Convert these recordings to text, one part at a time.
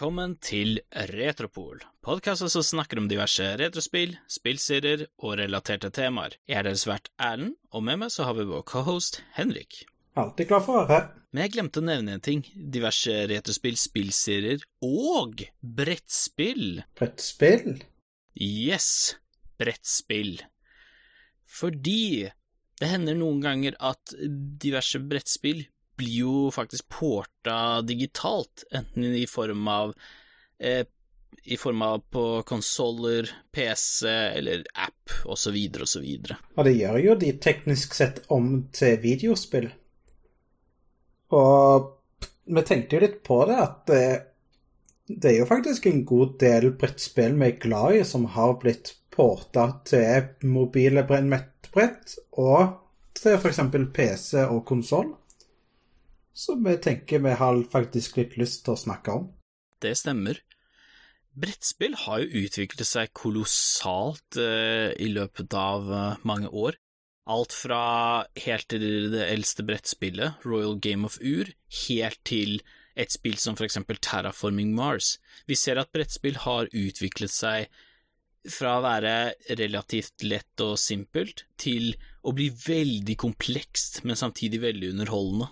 Velkommen til Retropol, podkasten som snakker om diverse retrospill, spillserier og relaterte temaer. Jeg er deres vert Erlend, og med meg så har vi vår cohost Henrik. Alltid klar for å være her. Men jeg glemte å nevne en ting. Diverse retrospill, spillserier og brettspill. Brettspill? Yes, brettspill. Fordi det hender noen ganger at diverse brettspill blir jo faktisk porta digitalt, enten i form av eh, i form av på konsoller, PC eller app osv. osv. Og det gjør jo de teknisk sett om til videospill. Og vi tenkte jo litt på det, at det, det er jo faktisk en god del brettspill vi er glad i, som har blitt porta til mobile brennmettbrett og til f.eks. PC og konsoll som jeg tenker vi har faktisk litt lyst til å snakke om. Det stemmer. Brettspill har jo utviklet seg kolossalt eh, i løpet av eh, mange år. Alt fra helt til det eldste brettspillet, Royal Game of Ur, helt til et spill som for eksempel Terraforming Mars. Vi ser at brettspill har utviklet seg fra å være relativt lett og simpelt til å bli veldig komplekst, men samtidig veldig underholdende.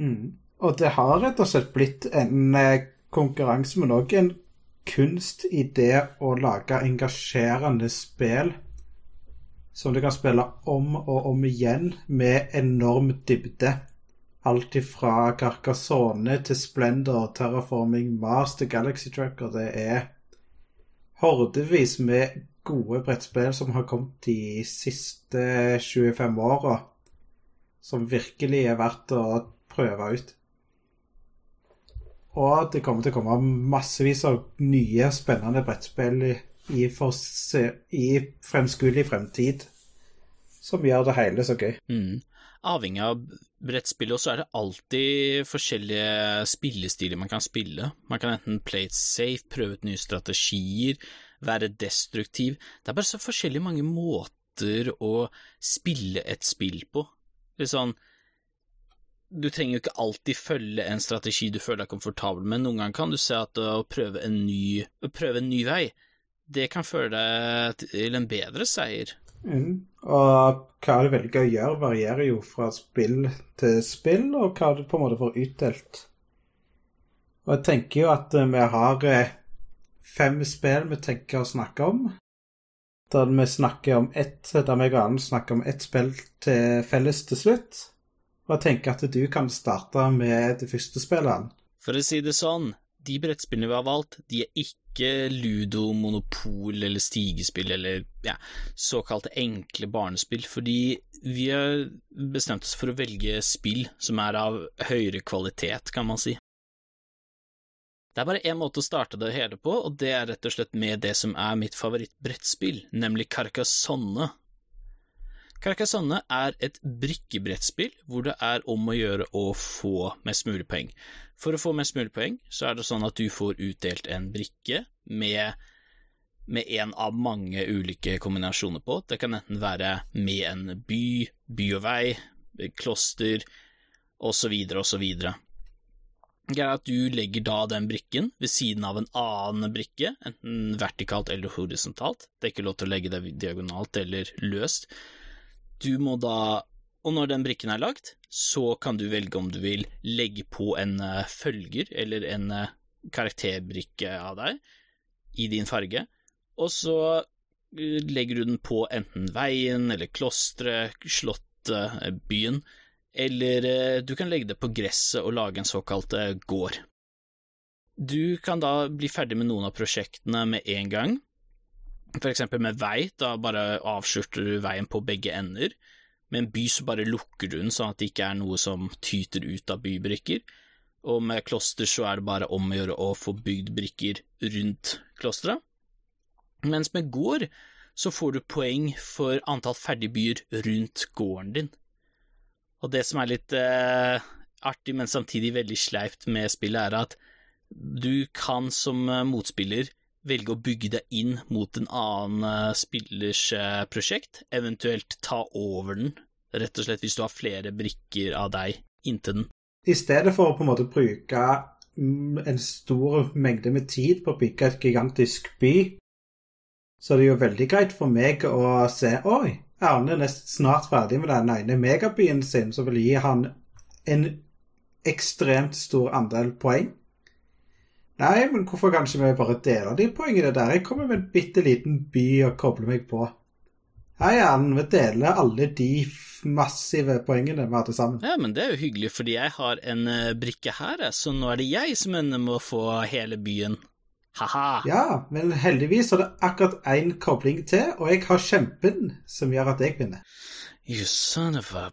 Mm. Og det har rett og slett blitt en eh, konkurranse, men òg en kunst i det å lage engasjerende spill som du kan spille om og om igjen med enorm dybde. Alt ifra Carcassonne til Splendor, Terraforming Mars til Galaxy Tracker. Det er hordevis med gode brettspill som har kommet de siste 25 åra, som virkelig er verdt å prøve ut. Og det kommer til å komme massevis av nye, spennende brettspill i, i, i fremskuelig fremtid som gjør det hele så gøy. Mm. Avhengig av brettspillet så er det alltid forskjellige spillestiler man kan spille. Man kan enten play it safe, prøve ut nye strategier, være destruktiv. Det er bare så forskjellig mange måter å spille et spill på. Litt sånn du trenger jo ikke alltid følge en strategi du føler deg komfortabel med. Noen ganger kan du se at å prøve en ny, prøve en ny vei, det kan føre deg til en bedre seier. Mm. Og hva du velger å gjøre, varierer jo fra spill til spill, og hva du på en måte får utdelt. Og jeg tenker jo at eh, vi har eh, fem spill vi tenker å snakke om. Der vi snakker om ett, der vi og snakker om ett spill til felles til slutt. Og jeg tenker at du kan starte med det første spillet. For å si det sånn, de brettspillene vi har valgt, de er ikke ludo, monopol eller stigespill eller ja, såkalte enkle barnespill, fordi vi har bestemt oss for å velge spill som er av høyere kvalitet, kan man si. Det er bare én måte å starte det hele på, og det er rett og slett med det som er mitt favorittbrettspill, nemlig Carcassonne Carcassonne er et brikkebrettspill hvor det er om å gjøre å få mest mulig poeng. For å få mest mulig poeng, så er det sånn at du får utdelt en brikke med med en av mange ulike kombinasjoner på. Det kan enten være med en by, by og vei, kloster osv., osv. Greia er at du legger da den brikken ved siden av en annen brikke, enten vertikalt eller horisontalt. Det er ikke lov til å legge det diagonalt eller løst. Du må da Og når den brikken er lagt, så kan du velge om du vil legge på en uh, følger eller en uh, karakterbrikke av deg i din farge, og så uh, legger du den på enten veien eller klosteret, slottet, byen, eller du kan legge det på gresset og lage en såkalt gård. Du kan da bli ferdig med noen av prosjektene med en gang, for eksempel med vei, da bare avskjørter du veien på begge ender. Med en by så bare lukker du den, sånn at det ikke er noe som tyter ut av bybrikker. Og med kloster så er det bare om å gjøre å få bygd brikker rundt klosteret. Mens med gård så får du poeng for antall ferdigbyer rundt gården din. Og det som er litt eh, artig, men samtidig veldig sleipt med spillet, er at du kan som eh, motspiller velge å bygge deg inn mot en annen eh, spillers eh, prosjekt, eventuelt ta over den, rett og slett hvis du har flere brikker av deg inntil den. I stedet for å på en måte bruke mm, en stor mengde med tid på å bygge et gigantisk by, så det er jo veldig greit for meg å se Oi, Arne er nesten snart ferdig med den ene megabyen sin, som vil gi han en ekstremt stor andel poeng. Nei, men hvorfor kan ikke vi bare dele de poengene der? Jeg kommer med en bitte liten by og kobler meg på. Hei, Arne, vi deler alle de massive poengene vi hadde sammen. Ja, men det er jo hyggelig, fordi jeg har en eh, brikke her, så nå er det jeg som ender med å få hele byen. Ha-ha. Ja, men heldigvis er det akkurat én kobling til, og jeg har kjempen som gjør at jeg vinner. You son of a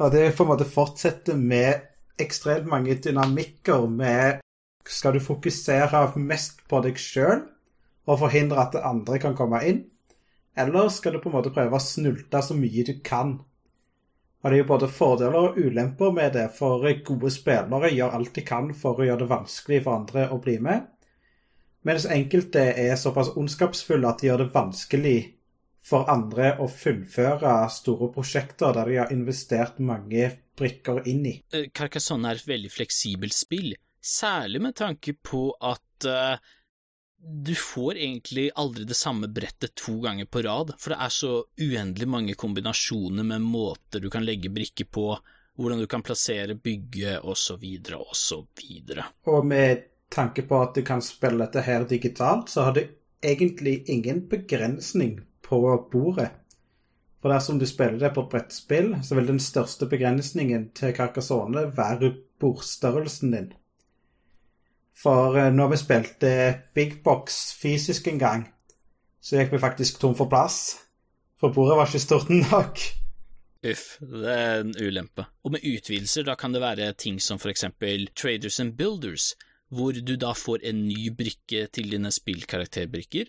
Og det på en måte fortsetter med ekstremt mange dynamikker med Skal du fokusere mest på deg sjøl og forhindre at andre kan komme inn, eller skal du på en måte prøve å snulte så mye du kan? Og det er jo både fordeler og ulemper med det, for gode spillere gjør alt de kan for å gjøre det vanskelig for andre å bli med, mens enkelte er såpass ondskapsfulle at de gjør det vanskelig for andre å fullføre store prosjekter der de har investert mange brikker inn i. Eh, Carcassonne er et veldig fleksibelt spill, særlig med tanke på at uh, du får egentlig aldri det samme brettet to ganger på rad, for det er så uendelig mange kombinasjoner med måter du kan legge brikker på, hvordan du kan plassere, bygge, osv., osv. Og med tanke på at du kan spille dette her digitalt, så har du egentlig ingen begrensning på bordet. For dersom du spiller det på et brettspill, så vil den største begrensningen til Carcassonne være bordstørrelsen din. For eh, når vi spilte Big Box fysisk en gang, så gikk vi faktisk tom for plass. For bordet var ikke stort nok. Uff, det er en ulempe. Og med utvidelser, da kan det være ting som for eksempel Traders and Builders, hvor du da får en ny brikke til dine spillkarakterbrikker,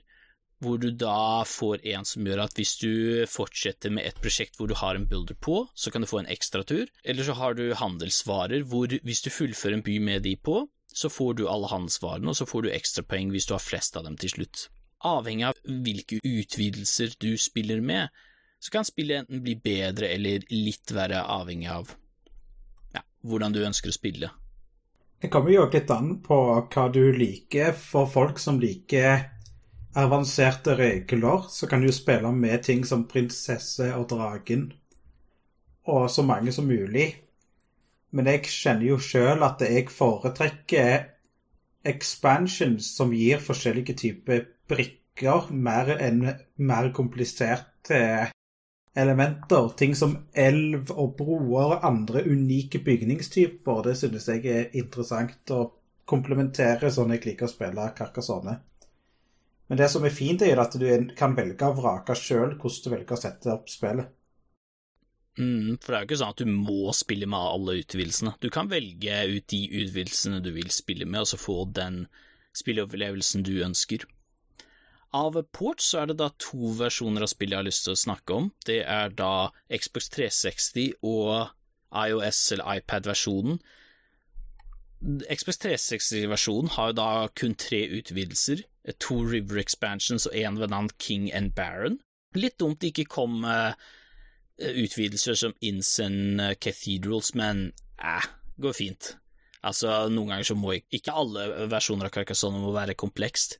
hvor du da får en som gjør at hvis du fortsetter med et prosjekt hvor du har en builder på, så kan du få en ekstra tur. eller så har du handelsvarer hvor hvis du fullfører en by med de på, så får du alle handelsvarene, og så får du ekstrapoeng hvis du har flest av dem til slutt. Avhengig av hvilke utvidelser du spiller med, så kan spillet enten bli bedre eller litt verre, avhengig av ja, hvordan du ønsker å spille. Det kommer jo litt an på hva du liker. For folk som liker avanserte regler, så kan du spille med ting som prinsesse og dragen, og så mange som mulig. Men jeg kjenner jo sjøl at jeg foretrekker expansions som gir forskjellige typer brikker, mer enn mer kompliserte elementer. Ting som elv og broer og andre unike bygningstyper. Det synes jeg er interessant å komplementere sånn jeg liker å spille Carcassonne. Men det som er fint, er at du kan velge å vrake sjøl hvordan du velger å sette opp spillet. Mm, for det er jo ikke sånn at du må spille med alle utvidelsene. Du kan velge ut de utvidelsene du vil spille med, og så få den spilleopplevelsen du ønsker. Av port så er det da to versjoner av spillet jeg har lyst til å snakke om. Det er da Xbox 360 og iOS- eller iPad-versjonen. Xbox 360-versjonen har jo da kun tre utvidelser. To River Expansions og en ved navn King and Baron. Litt dumt det ikke kom uh, utvidelser som Insen eh, Cathedrals, men eh, går fint. Altså, noen ganger så må ikke alle versjoner av Carcassonne må være komplekst.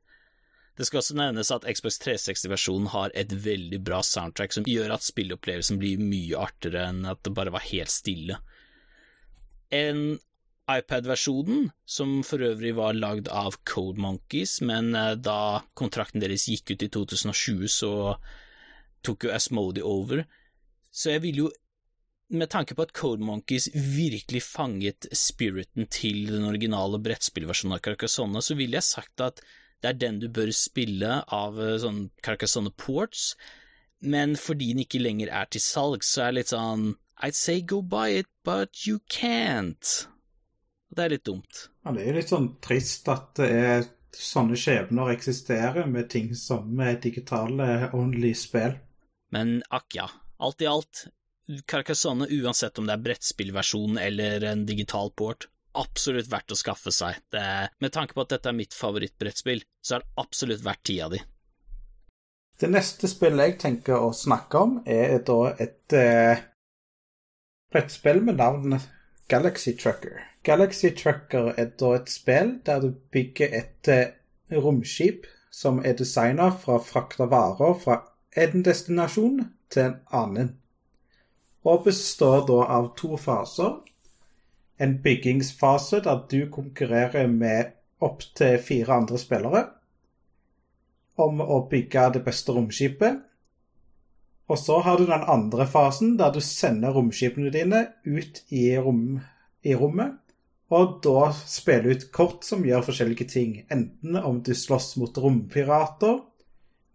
Det skal også nevnes at Xbox 360-versjonen har et veldig bra soundtrack som gjør at spilleopplevelsen blir mye artigere enn at det bare var helt stille. En iPad-versjonen, som for øvrig var lagd av Code Monkeys, men eh, da kontrakten deres gikk ut i 2020, så tok jo Asmodi over, så jeg vil jo, med tanke på at Code Monkeys virkelig fanget spiriten til den originale brettspillversjonen av Carcassonne, så ville jeg sagt at det er den du bør spille av eh, sånn Carcassonne Ports, men fordi den ikke lenger er til salg, så er det litt sånn I'd say go buy it, but you can't. Og det er litt dumt. Ja, det er litt sånn trist at det er sånne skjebner eksisterer med ting som er digitale only-spill. Men akk ja, Alt i alt, Carcassonne, uansett om det er brettspillversjon eller en digital port, absolutt verdt å skaffe seg. Er, med tanke på at dette er mitt favorittbrettspill, så er det absolutt verdt tida di. Det neste spillet jeg tenker å snakke om, er da et eh, brettspill med navn Galaxy Trucker. Galaxy Trucker er da et spill der du bygger et eh, romskip som er designa for å frakte varer fra en destinasjon til en annen. Og består da av to faser. En byggingsfase der du konkurrerer med opptil fire andre spillere om å bygge det beste romskipet. Og så har du den andre fasen der du sender romskipene dine ut i, rom, i rommet. Og da spiller ut kort som gjør forskjellige ting. Enten om du slåss mot rompirater,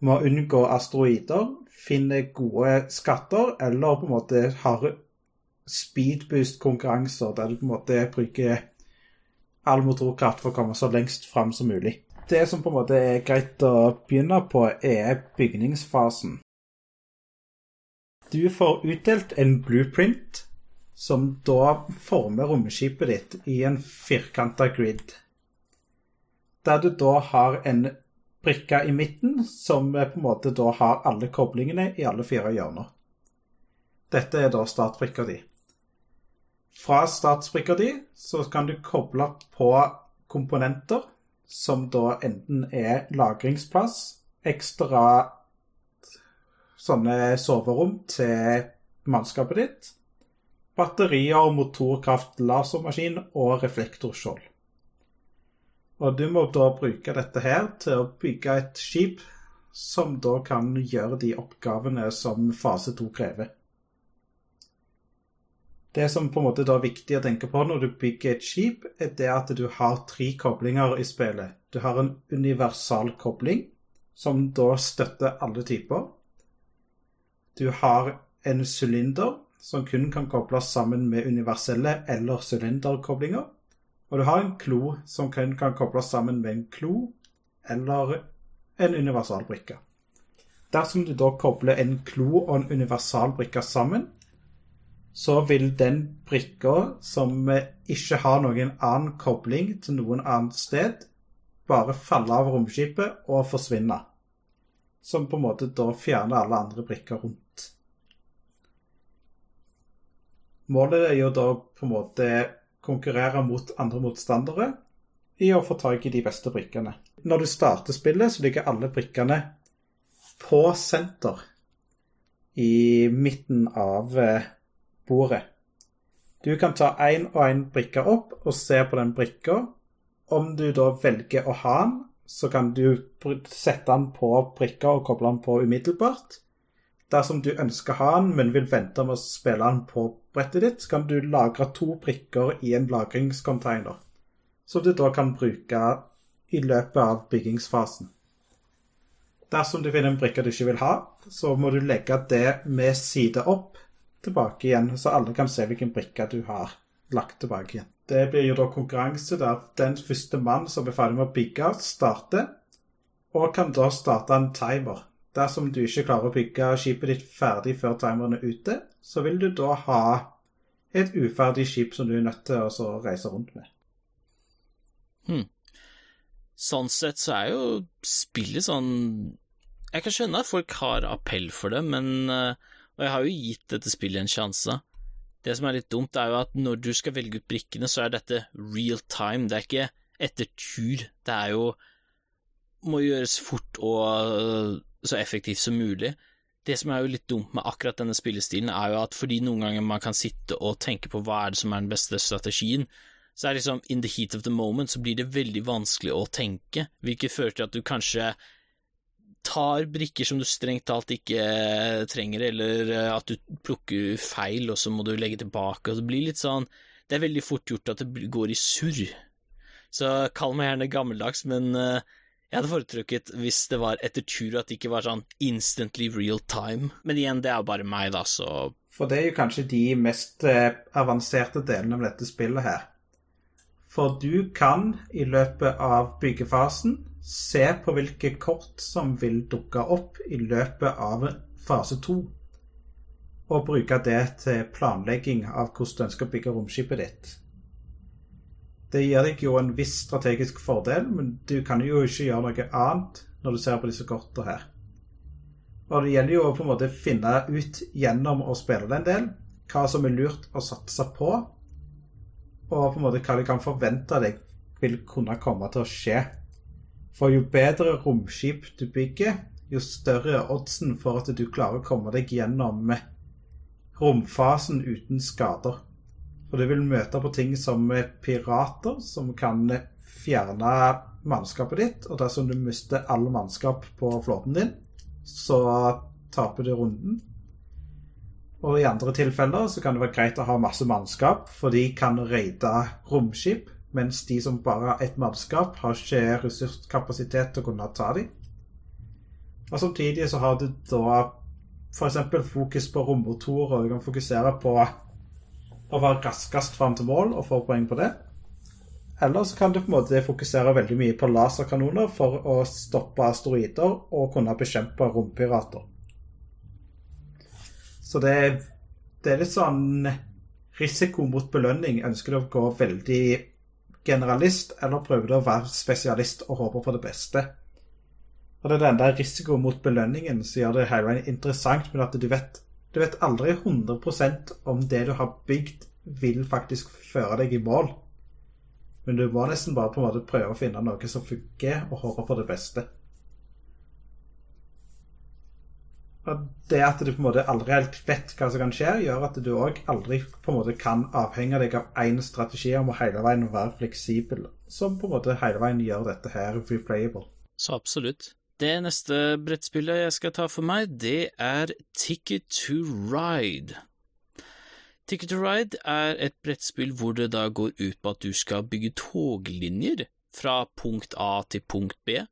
må unngå asteroider, finne gode skatter, eller på en måte har speedboost-konkurranser der du på en måte bruker all motorkraft for å komme så lengst fram som mulig. Det som på en måte er greit å begynne på, er bygningsfasen. Du får utdelt en blueprint som da former romskipet ditt i en firkanta grid. Der du da har en brikke i midten som på en måte da har alle koblingene i alle fire hjørner. Dette er da startbrikka di. Fra startbrikka di så kan du koble på komponenter som da enten er lagringsplass, ekstra sånne soverom til mannskapet ditt, batterier, motorkraft, lasermaskin og reflektorskjold. Og du må da bruke dette her til å bygge et skip som da kan gjøre de oppgavene som fase to krever. Det som på en måte da er viktig å tenke på når du bygger et skip, er det at du har tre koblinger i spillet. Du har en universal kobling, som da støtter alle typer. Du har en sylinder, som kun kan kobles sammen med universelle eller sylinderkoblinger. Og du har en klo, som kun kan kobles sammen med en klo eller en universalbrikke. Dersom du da kobler en klo og en universalbrikke sammen, så vil den brikka som ikke har noen annen kobling til noen annet sted, bare falle av romskipet og forsvinne. Som på en måte da fjerner alle andre brikker rundt. Målet er jo da på en måte konkurrere mot andre motstandere i å få tak i de beste brikkene. Når du starter spillet, så ligger alle brikkene på senter i midten av eh, bordet. Du kan ta én og én brikke opp og se på den brikka. Om du da velger å ha den, så kan du sette den på brikka og koble den på umiddelbart. Dersom du ønsker å ha den, men vil vente med å spille den på brettet ditt, kan du lagre to brikker i en lagringscontainer, som du da kan bruke i løpet av byggingsfasen. Dersom du finner en brikke du ikke vil ha, så må du legge det med side opp tilbake igjen, så alle kan se hvilken brikke du har lagt tilbake igjen. Det blir jo da konkurranse der den første mann som er ferdig med å bygge, starter, og kan da starte en timer. Dersom du ikke klarer å bygge skipet ditt ferdig før timeren er ute, så vil du da ha et uferdig skip som du er nødt til å reise rundt med. Hmm. Sånn sett så er jo spillet sånn Jeg kan skjønne at folk har appell for det, men uh, og jeg har jo gitt dette spillet en sjanse. Det som er litt dumt, er jo at når du skal velge ut brikkene, så er dette real time. Det er ikke etter tur. Det er jo Må gjøres fort og så effektivt som mulig. Det som er jo litt dumt med akkurat denne spillestilen, er jo at fordi noen ganger man kan sitte og tenke på hva er det som er den beste strategien, så er det liksom in the heat of the moment så blir det veldig vanskelig å tenke, hvilket fører til at du kanskje tar brikker som du strengt talt ikke eh, trenger, eller eh, at du plukker feil, og så må du legge tilbake, og det blir litt sånn Det er veldig fort gjort at det går i surr. Så kall meg gjerne gammeldags, men eh, jeg hadde foretrukket hvis det var etter tur, at det ikke var sånn instantly real time. Men igjen, det er bare meg, da, så For det er jo kanskje de mest avanserte delene av dette spillet her. For du kan i løpet av byggefasen Se på hvilke kort som vil dukke opp i løpet av fase to, og bruke det til planlegging av hvordan du ønsker å bygge romskipet ditt. Det gir deg jo en viss strategisk fordel, men du kan jo ikke gjøre noe annet når du ser på disse kortene her. Og det gjelder jo å på en måte finne ut gjennom å spille det en del hva som er lurt å satse på, og på en måte hva du kan forvente deg vil kunne komme til å skje. For jo bedre romskip du bygger, jo større er oddsen for at du klarer å komme deg gjennom romfasen uten skader. For du vil møte på ting som pirater, som kan fjerne mannskapet ditt. Og dersom du mister all mannskap på flåten din, så taper du runden. Og i andre tilfeller så kan det være greit å ha masse mannskap, for de kan raide romskip, mens de som bare har ett mannskap, har ikke ressurskapasitet til å kunne ta dem. Og samtidig så har du da f.eks. fokus på rommotorer, og du kan fokusere på å være raskest fram til mål og få poeng på det. Eller så kan du på en måte fokusere veldig mye på laserkanoner for å stoppe asteroider og kunne bekjempe rompirater. Så det det er litt sånn risiko mot belønning. Ønsker du å gå veldig generalist, eller prøver du å være spesialist og håper på det beste? Og det er den der risiko mot belønningen som gjør det hele veien interessant, men at du vet, du vet aldri 100% om det du har bygd, vil faktisk føre deg i mål. Men du må nesten bare på en måte prøve å finne noe som funker, og håpe på det beste. Og det at du på en måte aldri helt vet hva som kan skje, gjør at du òg aldri på en måte kan avhenge deg av én strategi om å hele veien være fleksibel, som på en måte hele veien gjør dette her replayable. Så absolutt. Det neste brettspillet jeg skal ta for meg, det er Ticket to Ride. Ticket to Ride er et brettspill hvor det da går ut på at du skal bygge toglinjer fra punkt A til punkt B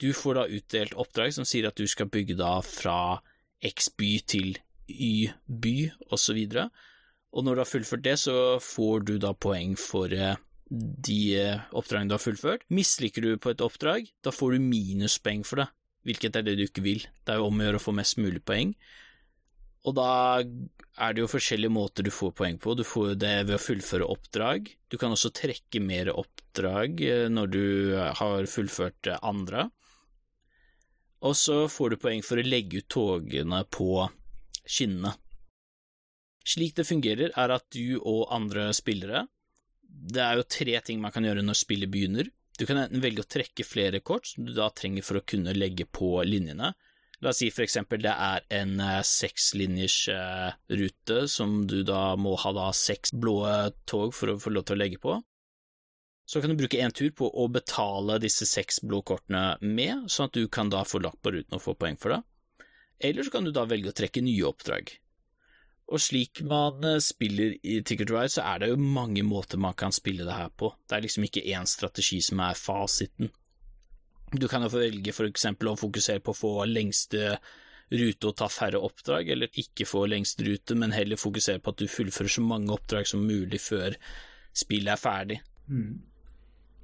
du får da utdelt oppdrag som sier at du skal bygge da fra X by til Y by, osv. Og, og når du har fullført det, så får du da poeng for eh, de eh, oppdragene du har fullført. Misliker du på et oppdrag, da får du minuspoeng for det, hvilket er det du ikke vil. Det er jo om å gjøre å få mest mulig poeng. Og da er det jo forskjellige måter du får poeng på. Du får det ved å fullføre oppdrag. Du kan også trekke mer oppdrag eh, når du har fullført andre og så får du poeng for å legge ut togene på skinnene. Slik det fungerer, er at du og andre spillere Det er jo tre ting man kan gjøre når spillet begynner. Du kan enten velge å trekke flere kort som du da trenger for å kunne legge på linjene. La oss si for eksempel det er en eh, sekslinjers eh, rute som du da må ha da seks blå tog for å få lov til å legge på så kan du bruke én tur på å betale disse seks blå kortene med, sånn at du kan da få lagt på ruten og få poeng for det. Eller så kan du da velge å trekke nye oppdrag. Og slik man eh, spiller i Ticket Ride, så er det jo mange måter man kan spille det her på. Det er liksom ikke én strategi som er fasiten. Du kan jo velge for eksempel å fokusere på å få lengste rute og ta færre oppdrag, eller ikke få lengste rute, men heller fokusere på at du fullfører så mange oppdrag som mulig før spillet er ferdig. Mm.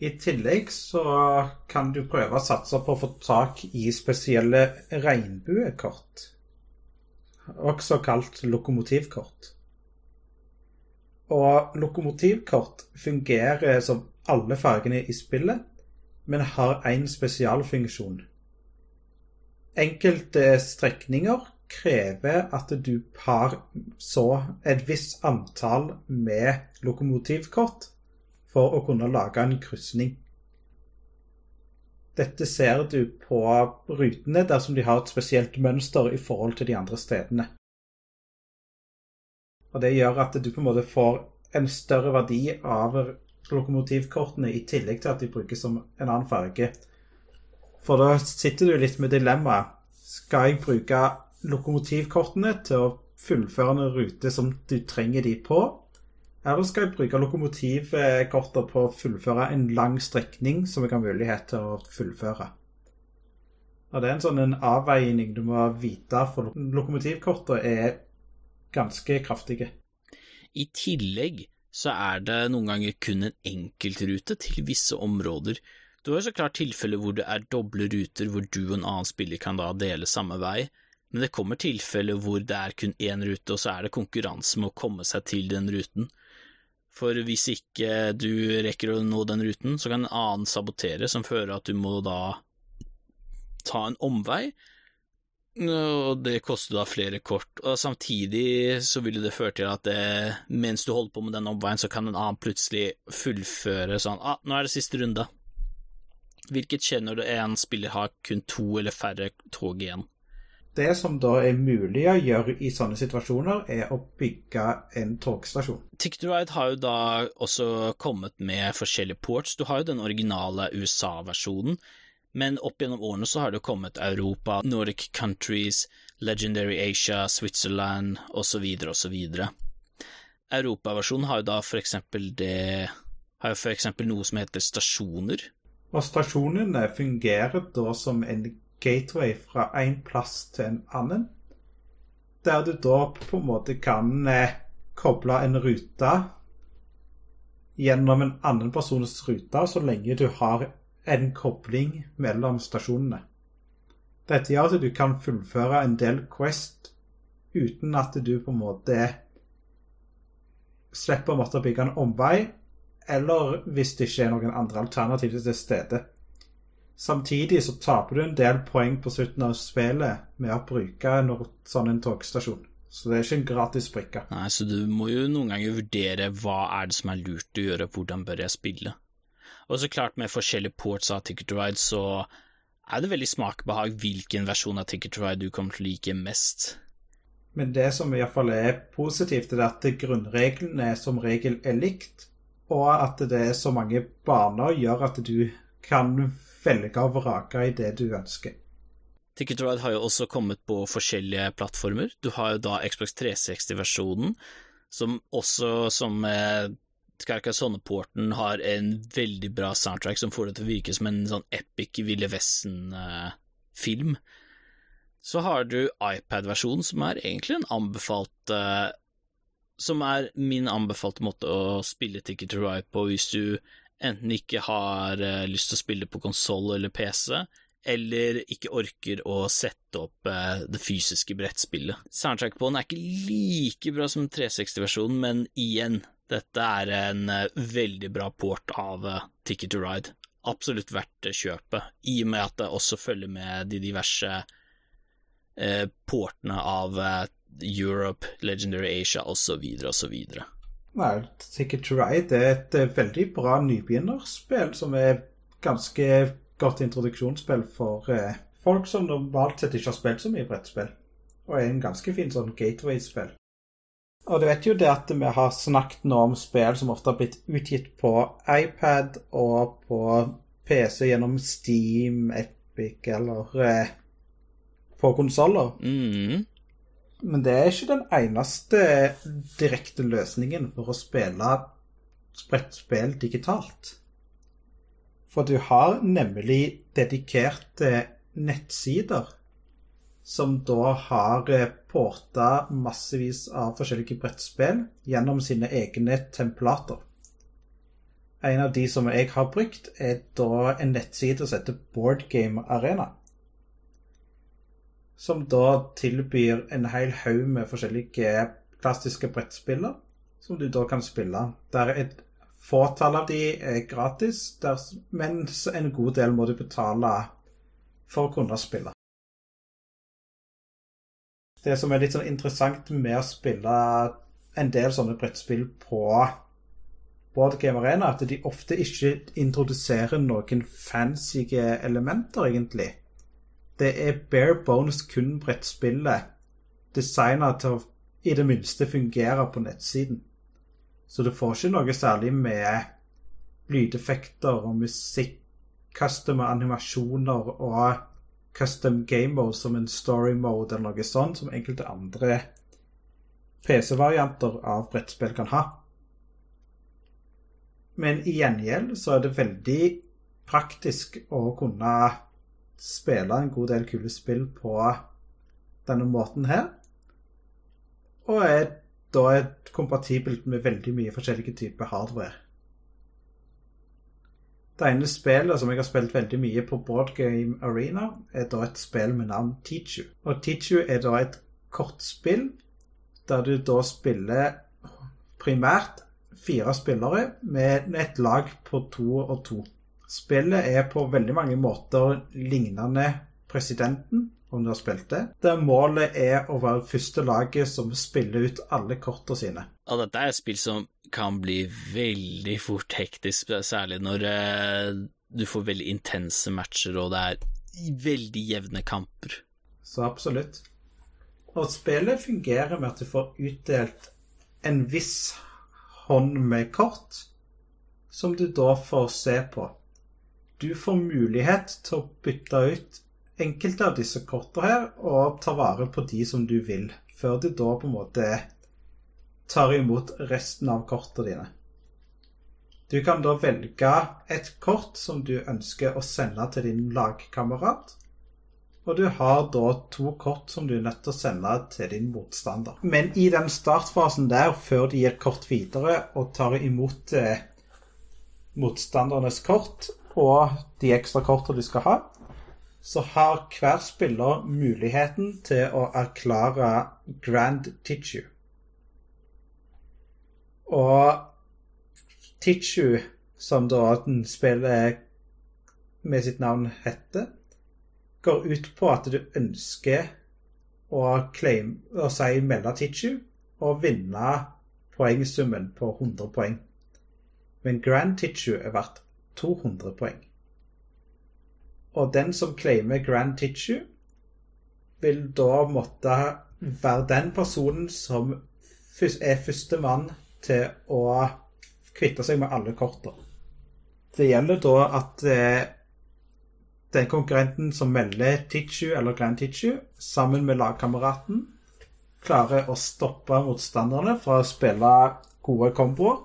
I tillegg så kan du prøve å satse på å få tak i spesielle regnbuekort. Også kalt lokomotivkort. Og lokomotivkort fungerer som alle fargene i spillet, men har én spesialfunksjon. Enkelte strekninger krever at du har så et visst antall med lokomotivkort for å kunne lage en krysning. Dette ser du på rutene dersom de har et spesielt mønster i forhold til de andre stedene. Og Det gjør at du på en måte får en større verdi av lokomotivkortene, i tillegg til at de brukes som en annen farge. For da sitter du litt med dilemmaet. Skal jeg bruke lokomotivkortene til å fullføre en rute som du trenger de på, eller skal jeg bruke lokomotivkortet på å fullføre en lang strekning som jeg har mulighet til å fullføre? Og Det er en sånn en avveining du må vite, for lokomotivkortet er ganske kraftige. I tillegg så er det noen ganger kun en enkeltrute til visse områder. Du har så klart tilfeller hvor det er doble ruter hvor du og en annen spiller kan da dele samme vei, men det kommer tilfeller hvor det er kun én rute, og så er det konkurranse med å komme seg til den ruten. For hvis ikke du rekker å nå den ruten, så kan en annen sabotere, som fører at du må da ta en omvei. Og det koster da flere kort, og samtidig så vil det føre til at det, mens du holder på med den omveien, så kan en annen plutselig fullføre sånn ah, nå er det siste runde. Hvilket skjer når en spiller har kun to eller færre tog igjen. Det som da er mulig å gjøre i sånne situasjoner, er å bygge en togstasjon. TicketRide har jo da også kommet med forskjellige ports. Du har jo den originale USA-versjonen, men opp gjennom årene så har det kommet Europa, Nordic countries, Legendary Asia, Switzerland osv. osv. Europaversjonen har jo da for eksempel det Har jo for eksempel noe som heter stasjoner. Og stasjonene fungerer da som en gateway fra en plass til en annen. Der du da på en måte kan eh, koble en rute gjennom en annen persons rute, så lenge du har en kobling mellom stasjonene. Dette gjør at du kan fullføre en del Quest uten at du på en måte slipper å måtte bygge en omvei, eller hvis det ikke er noen andre alternativer til stede. Samtidig så taper du en del poeng på slutten av spillet med å bruke en sånn en togstasjon. Så det er ikke en gratis brikke. Nei, så du må jo noen ganger vurdere hva er det som er lurt å gjøre, hvordan bør jeg spille. Og så klart, med forskjellige ports av Ticket to Ride, så er det veldig smakbehag hvilken versjon av Ticket to Ride du kommer til å like mest. Men det som iallfall er positivt, er at grunnreglene som regel er likt, og at det er så mange baner, gjør at du kan velge og vrake i det du ønsker. Ticket to Ride har jo også kommet på forskjellige plattformer. Du har jo da Xbox 360-versjonen, som også som Carcassonne-porten har en veldig bra soundtrack som får det til å virke som en sånn epic Ville Vesten-film. Så har du iPad-versjonen, som er egentlig en anbefalt uh, Som er min anbefalte måte å spille Ticket to Ride på hvis du enten ikke har uh, lyst til å spille på konsoll eller PC, eller ikke orker å sette opp uh, det fysiske brettspillet. Soundtrack på den er ikke like bra som 360-versjonen, men igjen, dette er en uh, veldig bra port av Ticket to Ride. Absolutt verdt kjøpet, i og med at det også følger med de diverse portene av Europe, Legendary Asia osv. osv. Nei, Ticket to Ride er et veldig bra nybegynnerspill som er ganske godt introduksjonsspill for folk som normalt sett ikke har spilt så mye brettspill. Og er en ganske fin sånn gateway-spill. Og du vet jo det at vi har snakket nå om spill som ofte har blitt utgitt på iPad og på PC gjennom Steam, Epic eller eh, på konsoller. Mm. Men det er ikke den eneste direkte løsningen for å spille sprettspill digitalt. For du har nemlig dedikerte nettsider som da har eh, porta massevis av forskjellige brettspill gjennom sine egne templater. En av de som jeg har brukt, er da en nettside som heter Board Game Arena. Som da tilbyr en hel haug med forskjellige klassiske brettspiller som du da kan spille. Der et fåtall av de er gratis, der, mens en god del må du betale for å kunne spille det som er litt sånn interessant med å spille en del sånne brettspill på Board Game Arena, at de ofte ikke introduserer noen fancy elementer, egentlig. Det er bare bones kun brettspillet designa til å i det minste fungere på nettsiden. Så du får ikke noe særlig med lydeffekter og musikk, custom animasjoner og custom game mode som en story mode eller noe sånt, som enkelte andre PC-varianter av brettspill kan ha. Men i gjengjeld så er det veldig praktisk å kunne spille en god del kule spill på denne måten her. Og er da kompatibelt med veldig mye forskjellige typer hardware. Det ene spillet som jeg har spilt veldig mye på Board Game Arena, er da et spill med navn Teachu. Og Teachu er da et kortspill der du da spiller primært fire spillere med et lag på to og to. Spillet er på veldig mange måter lignende Presidenten, om du har spilt det. Der målet er å være første laget som spiller ut alle kortene sine. Ja, dette er et spill som kan bli veldig fort hektisk, særlig når eh, du får veldig intense matcher og det er veldig jevne kamper. Så absolutt. Og spillet fungerer med at du får utdelt en viss hånd med kort, som du da får se på. Du får mulighet til å bytte ut enkelte av disse kortene her og ta vare på de som du vil, før de da på en måte tar imot resten av kortene dine. Du kan da velge et kort som du ønsker å sende til din lagkamerat. Og du har da to kort som du er nødt til å sende til din motstander. Men i den startfasen der, før de gir kort videre og tar imot eh, motstandernes kort og de ekstra kortene de skal ha, så har hver spiller muligheten til å erklære grand tissue. Og Tichu, som da den spillet med sitt navn heter, går ut på at du ønsker å, claim, å si melde Tichu og vinne poengsummen på 100 poeng. Men Grand Tichu er verdt 200 poeng. Og den som claimer Grand Tichu, vil da måtte være den personen som er førstemann til å kvitte seg med alle kortene. Det gjelder da at eh, den konkurrenten som melder Tichu eller Grand Tichu, sammen med lagkameraten, klarer å stoppe motstanderne fra å spille gode komboer,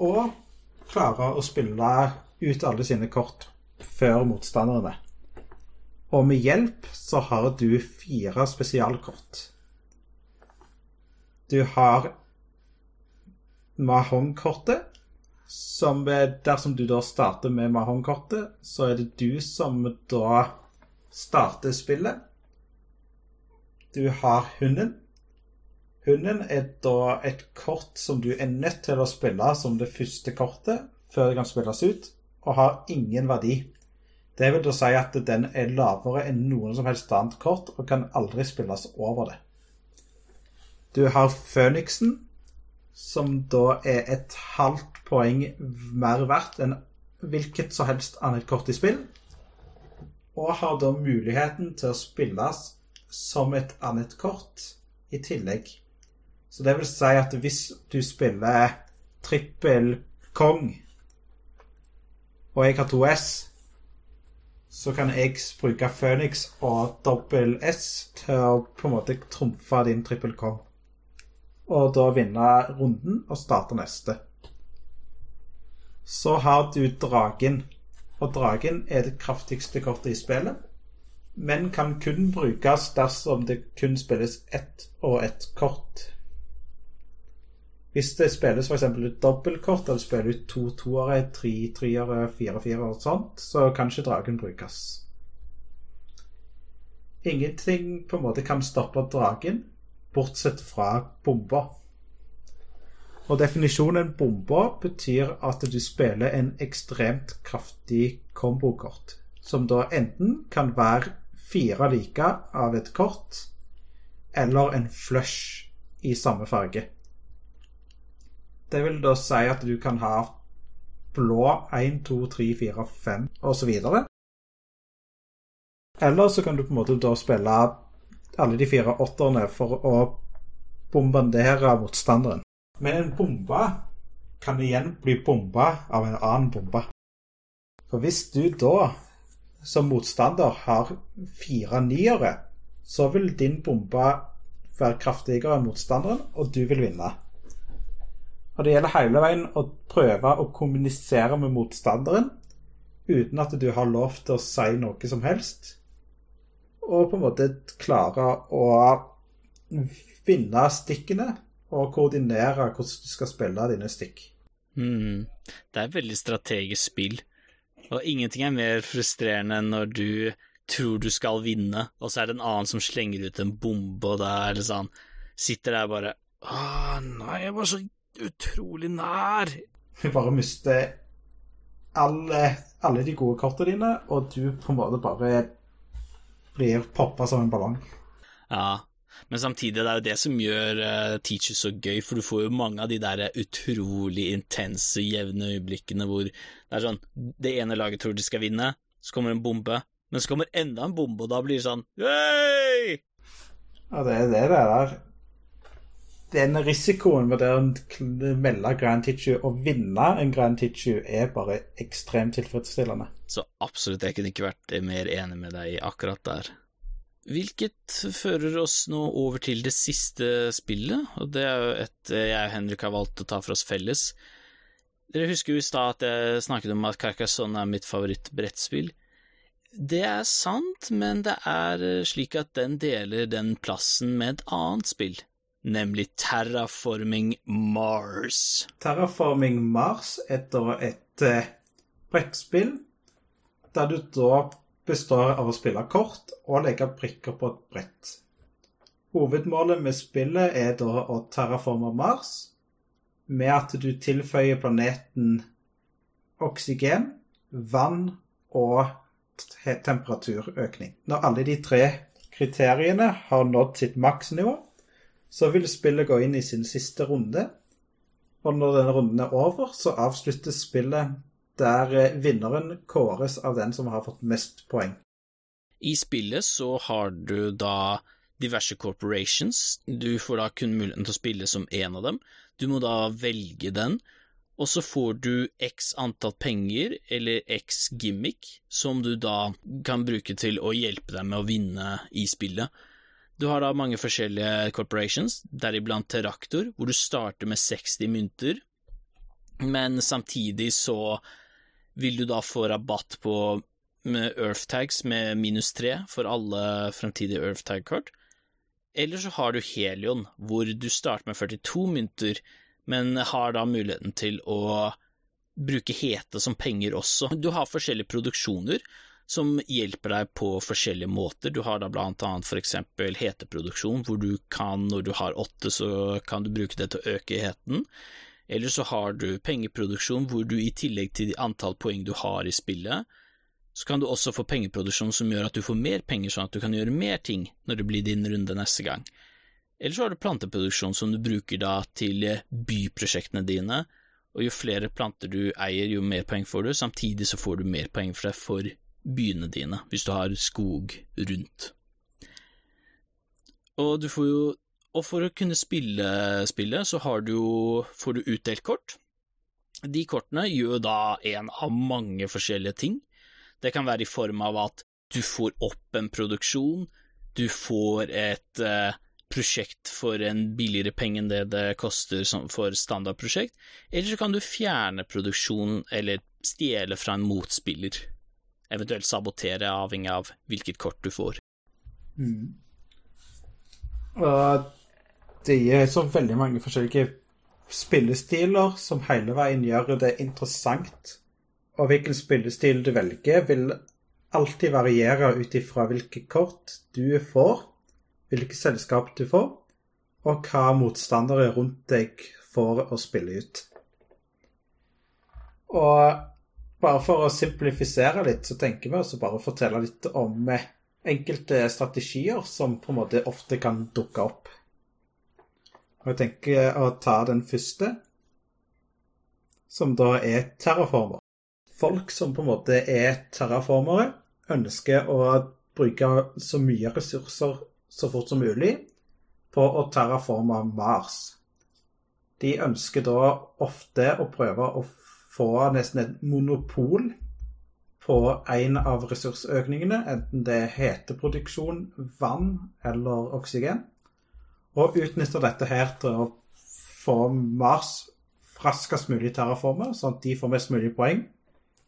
og klarer å spille ut alle sine kort før motstanderne. Og med hjelp så har du fire spesialkort. Du har Mahong-kortet. Som dersom du da starter med Mahong-kortet, så er det du som da starter spillet. Du har hunden. Hunden er da et kort som du er nødt til å spille som det første kortet før det kan spilles ut, og har ingen verdi. Det vil da si at den er lavere enn noen som helst annet kort, og kan aldri spilles over det. Du har Føniksen, som da er et halvt poeng mer verdt enn hvilket som helst annet kort i spill, og har da muligheten til å spilles som et annet kort i tillegg. Så det vil si at hvis du spiller trippel kong, og jeg har to S, så kan jeg bruke Phoenix og dobbel S til å på en måte trumfe din trippel kong og da vinne runden og starte neste. Så har du Dragen. Og Dragen er det kraftigste kortet i spillet, men kan kun brukes dersom det kun spilles ett og ett kort. Hvis det spilles f.eks. ut dobbeltkort, eller spiller ut to toere, tre treere, fire firere og sånt, så kan ikke dragen brukes. Ingenting på en måte kan stoppe dragen, bortsett fra bomber. Og definisjonen bomber betyr at du spiller en ekstremt kraftig kombokort, som da enten kan være fire like av et kort, eller en flush i samme farge. Det vil da si at du kan ha blå 1, 2, 3, 4, 5 osv. Eller så kan du på en måte da spille alle de fire åtterne for å bombardere motstanderen. Men en bombe kan igjen bli bomba av en annen bombe. For hvis du da som motstander har fire niere, så vil din bombe være kraftigere enn motstanderen, og du vil vinne. Og Det gjelder hele veien å prøve å kommunisere med motstanderen uten at du har lov til å si noe som helst og på en måte klare å finne stikkene og koordinere hvordan du skal spille dine stikk. Mm. Det er et veldig strategisk spill, og ingenting er mer frustrerende enn når du tror du skal vinne, og så er det en annen som slenger ut en bombe, og da er det sånn Sitter der bare Å nei, jeg var så utrolig nær. Du bare mister alle, alle de gode kortene dine, og du på en måte bare blir poppa som en ballong. Ja, men samtidig, det er jo det som gjør uh, Teacher så gøy, for du får jo mange av de der utrolig intense, jevne øyeblikkene hvor det er sånn Det ene laget tror de skal vinne, så kommer en bombe, men så kommer enda en bombe, og da blir det sånn yay Ja, det er det det er der. Den risikoen ved å melde Grand Teacher og vinne en Grand Teacher er bare ekstremt tilfredsstillende. Så absolutt, jeg kunne ikke vært mer enig med deg akkurat der. Hvilket fører oss nå over til det siste spillet, og det er jo et jeg og Henrik har valgt å ta for oss felles. Dere husker jo i stad at jeg snakket om at Carcassonne er mitt favorittbrettspill. Det er sant, men det er slik at den deler den plassen med et annet spill, nemlig Terraforming Mars. Terraforming Mars er da et eh, brettspill der du da består av å spille kort og legge prikker på et brett. Hovedmålet med spillet er da å terraforme Mars med at du tilføyer planeten oksygen, vann og temperaturøkning. Når alle de tre kriteriene har nådd sitt maksnivå, så vil spillet gå inn i sin siste runde. Og når denne runden er over, så avsluttes spillet der eh, vinneren kåres av den som har fått mest poeng. I spillet så har du da diverse corporations. Du får da kun muligheten til å spille som en av dem. Du må da velge den, og så får du x antall penger, eller x gimmick, som du da kan bruke til å hjelpe deg med å vinne i spillet. Du har da mange forskjellige corporations, deriblant Teraktor, hvor du starter med 60 mynter, men samtidig så vil du da få rabatt på med Earthtags med minus tre for alle fremtidige Earthtag-kort. Eller så har du Helion, hvor du starter med 42 mynter, men har da muligheten til å bruke hete som penger også. Du har forskjellige produksjoner som hjelper deg på forskjellige måter. Du har da blant annet for eksempel heteproduksjon, hvor du kan, når du har åtte, så kan du bruke det til å øke heten. Eller så har du pengeproduksjon hvor du i tillegg til antall poeng du har i spillet, så kan du også få pengeproduksjon som gjør at du får mer penger, sånn at du kan gjøre mer ting når det blir din runde neste gang. Eller så har du planteproduksjon som du bruker da til byprosjektene dine, og jo flere planter du eier, jo mer poeng får du, samtidig så får du mer poeng for deg for byene dine, hvis du har skog rundt. Og du får jo og for å kunne spille spillet, så du, får du utdelt kort. De kortene gjør da en av mange forskjellige ting. Det kan være i form av at du får opp en produksjon, du får et eh, prosjekt for en billigere penge enn det det koster for standardprosjekt, eller så kan du fjerne produksjonen eller stjele fra en motspiller, eventuelt sabotere, avhengig av hvilket kort du får. Mm. Og det er så veldig mange forskjellige spillestiler som hele veien gjør det interessant. Og hvilken spillestil du velger, vil alltid variere ut ifra hvilke kort du får, hvilke selskap du får, og hva motstandere rundt deg får å spille ut. Og bare for å simplifisere litt, så tenker vi også bare å fortelle litt om enkelte strategier som på en måte ofte kan dukke opp. Og jeg tenker å ta den første, som da er terraformer. Folk som på en måte er terraformere, ønsker å bruke så mye ressurser så fort som mulig på å terraforme Mars. De ønsker da ofte å prøve å få nesten et monopol på en av ressursøkningene, enten det er heteproduksjon, vann eller oksygen og utnytter dette her til å få Mars raskest mulig terraformer, sånn at de får mest mulig poeng,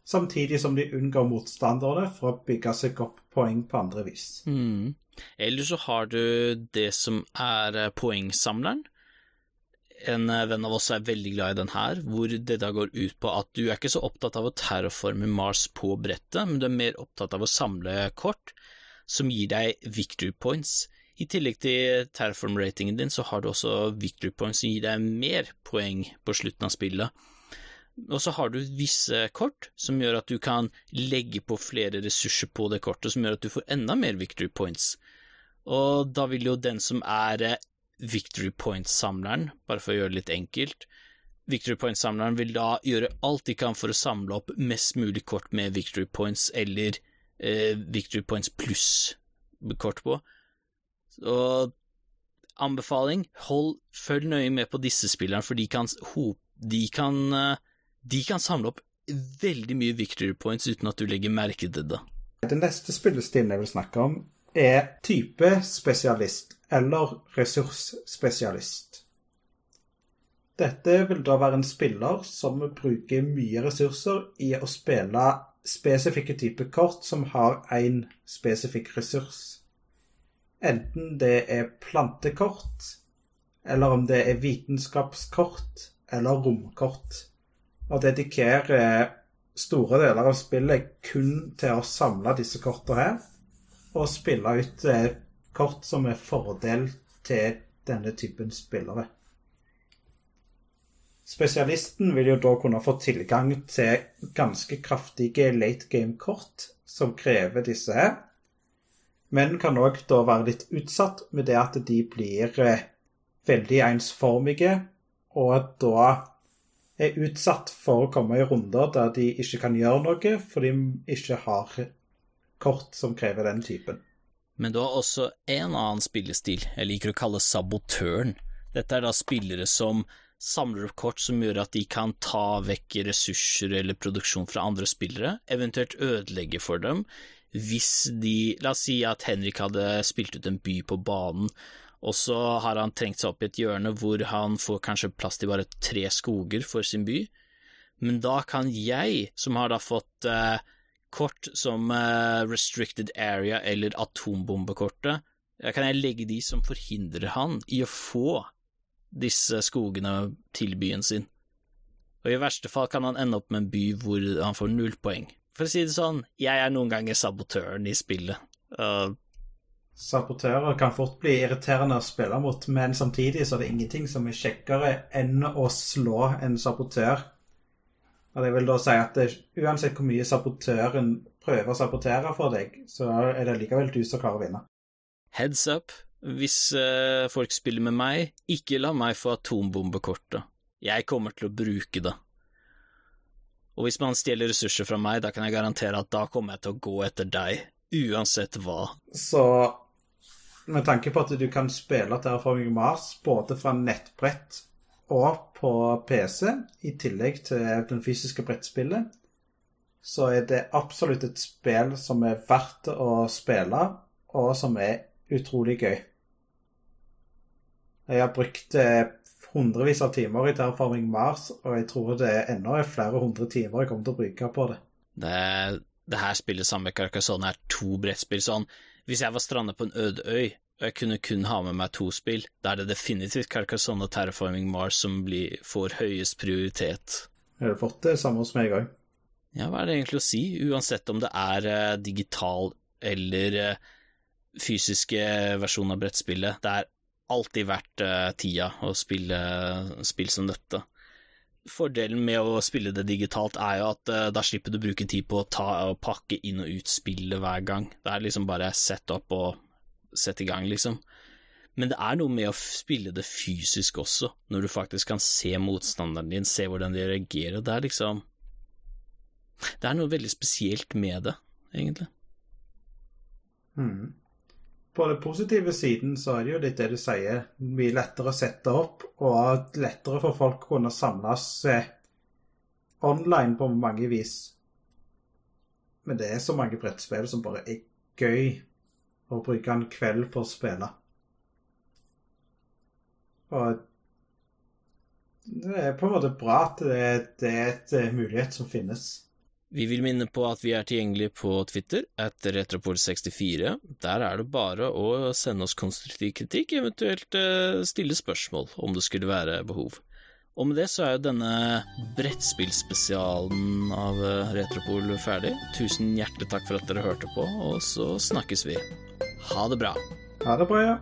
samtidig som de unngår motstanderne for å bygge seg opp poeng på andre vis. Mm. Eller så har du det som er poengsamleren. En eh, venn av oss er veldig glad i den her, hvor det da går ut på at du er ikke så opptatt av å terraforme Mars på brettet, men du er mer opptatt av å samle kort som gir deg victory points. I tillegg til Terraform-ratingen din, så har du også victory points som gir deg mer poeng på slutten av spillet. Og så har du visse kort som gjør at du kan legge på flere ressurser på det kortet, som gjør at du får enda mer victory points. Og da vil jo den som er eh, victory points-samleren, bare for å gjøre det litt enkelt, victory points-samleren vil da gjøre alt de kan for å samle opp mest mulig kort med victory points eller eh, victory points pluss kort på. Og anbefaling, hold, følg nøye med på disse spillerne, for de kan, de kan, eh, de kan samle opp veldig mye victory points uten at du legger merke til det. Den neste spillestilen jeg vil snakke om, er type spesialist eller ressursspesialist. Dette vil da være en spiller som bruker mye ressurser i å spille spesifikke typer kort som har én spesifikk ressurs. Enten det er plantekort, eller om det er vitenskapskort eller romkort. Og dedikerer store deler av spillet kun til å samle disse kortene her, og spille ut eh, kort som er fordel til denne typen spillere. Spesialisten vil jo da kunne få tilgang til ganske kraftige late game-kort som krever disse her, men kan òg da være litt utsatt med det at de blir eh, veldig ensformige, og da er utsatt for å komme i runder der de ikke kan gjøre noe fordi de ikke har kort som krever den typen. Men du har også en annen spillestil. Jeg liker å kalle sabotøren. Dette er da spillere som samler opp kort som gjør at de kan ta vekk ressurser eller produksjon fra andre spillere, eventuelt ødelegge for dem, hvis de La oss si at Henrik hadde spilt ut en by på banen, og så har han trengt seg opp i et hjørne hvor han får kanskje plass til bare tre skoger for sin by, men da kan jeg, som har da fått eh, kort som uh, Restricted Area eller atombombekortet, kan jeg legge de som forhindrer han i å få disse skogene til byen sin. Og i verste fall kan han ende opp med en by hvor han får null poeng. For å si det sånn, jeg er noen ganger sabotøren i spillet. Uh, Sabotører kan fort bli irriterende å spille mot, men samtidig så er det ingenting som er kjekkere enn å slå en sabotør. Og det vil da si at det, uansett hvor mye sabotøren prøver å sabotere for deg, så er det likevel du som klarer å vinne. Heads up, hvis uh, folk spiller med meg, ikke la meg få atombombekortet. Jeg kommer til å bruke det. Og hvis man stjeler ressurser fra meg, da kan jeg garantere at da kommer jeg til å gå etter deg, uansett hva. Så med tanke på at du kan spille Terraforming Mars både fra nettbrett og på PC, i tillegg til den fysiske brettspillet, så er det absolutt et spill som er verdt å spille, og som er utrolig gøy. Jeg har brukt eh, hundrevis av timer i Terraforming Mars, og jeg tror det er enda flere hundre timer jeg kommer til å bruke på det. Det, det her spillet sammen med Carcassonne er to brettspill. Sånn, hvis jeg var strandet på en øde øy, og jeg kunne kun ha med meg to spill, da er det definitivt Carcassonne og Terraforming Mars som blir, får høyest prioritet. Jeg har fått det samme hos meg òg. Ja, hva er det egentlig å si, uansett om det er uh, digital eller uh, fysiske versjon av brettspillet. Det er alltid verdt uh, tida å spille spill som dette. Fordelen med å spille det digitalt er jo at da slipper du å bruke tid på å ta pakke inn og ut spillet hver gang. Det er liksom bare sett opp og sett i gang, liksom. Men det er noe med å spille det fysisk også, når du faktisk kan se motstanderen din, se hvordan de reagerer. Det er liksom Det er noe veldig spesielt med det, egentlig. Mm på den positive siden så er det jo litt det du sier, mye lettere å sette opp, og lettere for folk å kunne samles online på mange vis. Men det er så mange brettspill som bare er gøy å bruke en kveld på å spille. Og det er på en måte bra at det, det er et eh, mulighet som finnes. Vi vil minne på at vi er tilgjengelige på Twitter etter Retropol64. Der er det bare å sende oss konstruktiv kritikk, eventuelt eh, stille spørsmål om det skulle være behov. Og med det så er jo denne brettspillspesialen av eh, Retropol ferdig. Tusen hjertelig takk for at dere hørte på, og så snakkes vi. Ha det bra. Ha det bra, ja.